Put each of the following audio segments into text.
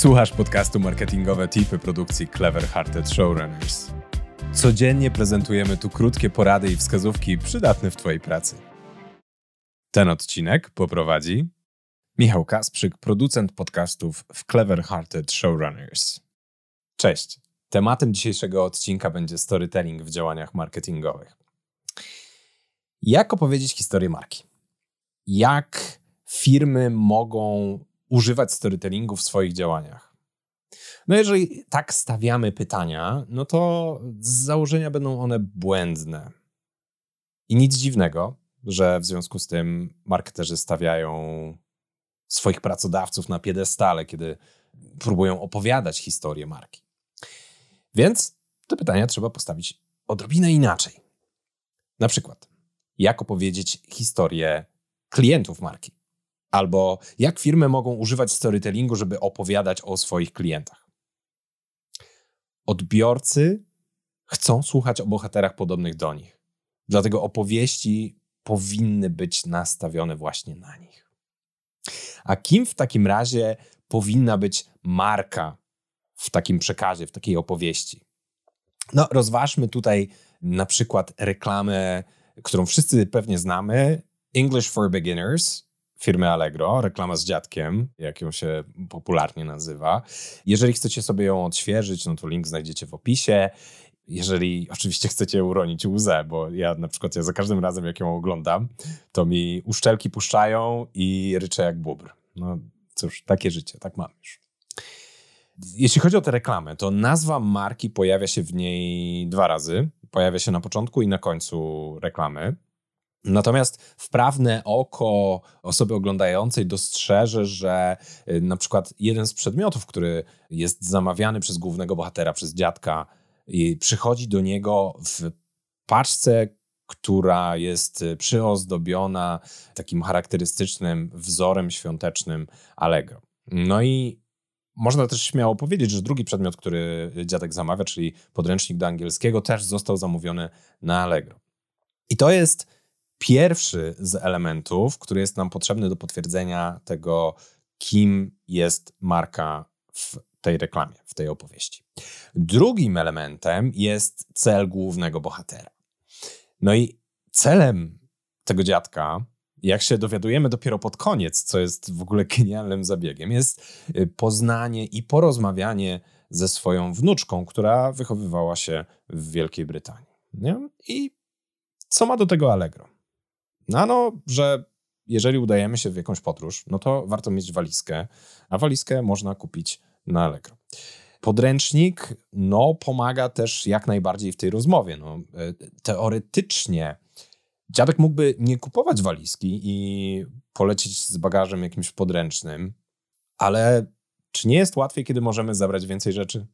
Słuchasz podcastu Marketingowe Tipy produkcji Clever Hearted Showrunners. Codziennie prezentujemy tu krótkie porady i wskazówki przydatne w Twojej pracy. Ten odcinek poprowadzi Michał Kasprzyk, producent podcastów w Clever Hearted Showrunners. Cześć. Tematem dzisiejszego odcinka będzie storytelling w działaniach marketingowych. Jak opowiedzieć historię marki? Jak firmy mogą używać storytellingu w swoich działaniach? No, jeżeli tak stawiamy pytania, no to z założenia będą one błędne. I nic dziwnego, że w związku z tym marketerzy stawiają swoich pracodawców na piedestale, kiedy próbują opowiadać historię marki. Więc te pytania trzeba postawić odrobinę inaczej. Na przykład, jak opowiedzieć historię klientów marki? Albo jak firmy mogą używać storytellingu, żeby opowiadać o swoich klientach? Odbiorcy chcą słuchać o bohaterach podobnych do nich. Dlatego opowieści powinny być nastawione właśnie na nich. A kim w takim razie powinna być marka w takim przekazie, w takiej opowieści? No, rozważmy tutaj na przykład reklamę, którą wszyscy pewnie znamy: English for Beginners firmy Allegro, reklama z dziadkiem, jak ją się popularnie nazywa. Jeżeli chcecie sobie ją odświeżyć, no to link znajdziecie w opisie. Jeżeli oczywiście chcecie uronić łzę, bo ja na przykład ja za każdym razem, jak ją oglądam, to mi uszczelki puszczają i ryczę jak bubr. No cóż, takie życie, tak mam już. Jeśli chodzi o tę reklamę, to nazwa marki pojawia się w niej dwa razy. Pojawia się na początku i na końcu reklamy. Natomiast wprawne oko osoby oglądającej dostrzeże, że y, na przykład jeden z przedmiotów, który jest zamawiany przez głównego bohatera, przez dziadka, przychodzi do niego w paczce, która jest y, przyozdobiona takim charakterystycznym wzorem świątecznym Allegro. No i można też śmiało powiedzieć, że drugi przedmiot, który dziadek zamawia, czyli podręcznik do angielskiego, też został zamówiony na Allegro. I to jest pierwszy z elementów, który jest nam potrzebny do potwierdzenia tego, kim jest marka w tej reklamie, w tej opowieści. Drugim elementem jest cel głównego bohatera. No i celem tego dziadka, jak się dowiadujemy dopiero pod koniec, co jest w ogóle genialnym zabiegiem, jest y, poznanie i porozmawianie ze swoją wnuczką, która wychowywała się w Wielkiej Brytanii. Nie? I co ma do tego Allegro? No, że jeżeli udajemy się w jakąś podróż, no to warto mieć walizkę, a walizkę można kupić na Allegro. Podręcznik, no, pomaga też jak najbardziej w tej rozmowie. No, e, teoretycznie dziadek mógłby nie kupować walizki i polecieć z bagażem jakimś podręcznym, ale czy nie jest łatwiej, kiedy możemy zabrać więcej rzeczy?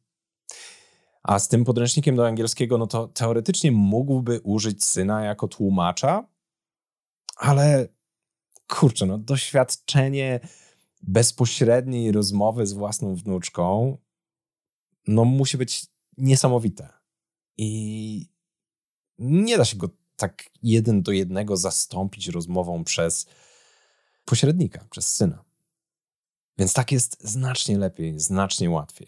A z tym podręcznikiem do angielskiego, no to teoretycznie mógłby użyć syna jako tłumacza, ale kurczę, no doświadczenie bezpośredniej rozmowy z własną wnuczką no musi być niesamowite. I nie da się go tak jeden do jednego zastąpić rozmową przez pośrednika, przez syna. Więc tak jest znacznie lepiej, znacznie łatwiej.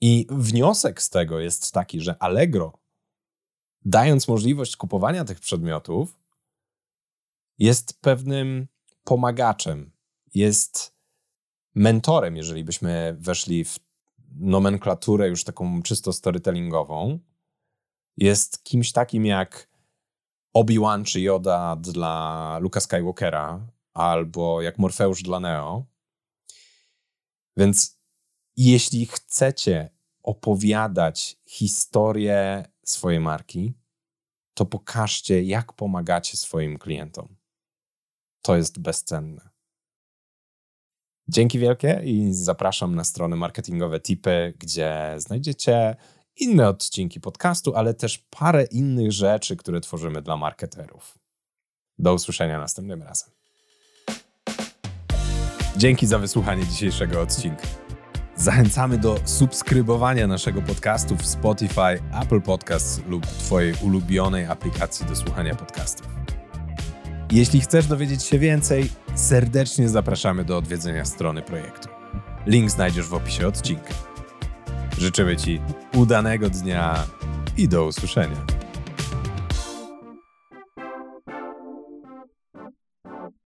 I wniosek z tego jest taki, że Allegro, dając możliwość kupowania tych przedmiotów, jest pewnym pomagaczem, jest mentorem, jeżeli byśmy weszli w nomenklaturę już taką czysto storytellingową. Jest kimś takim jak Obi-Wan czy Yoda dla Luka Skywalkera, albo jak Morfeusz dla Neo. Więc jeśli chcecie opowiadać historię swojej marki, to pokażcie, jak pomagacie swoim klientom to jest bezcenne. Dzięki wielkie i zapraszam na stronę marketingowe tipy, gdzie znajdziecie inne odcinki podcastu, ale też parę innych rzeczy, które tworzymy dla marketerów. Do usłyszenia następnym razem. Dzięki za wysłuchanie dzisiejszego odcinka. Zachęcamy do subskrybowania naszego podcastu w Spotify, Apple Podcasts lub Twojej ulubionej aplikacji do słuchania podcastów. Jeśli chcesz dowiedzieć się więcej, serdecznie zapraszamy do odwiedzenia strony projektu. Link znajdziesz w opisie odcinka. Życzymy Ci udanego dnia i do usłyszenia.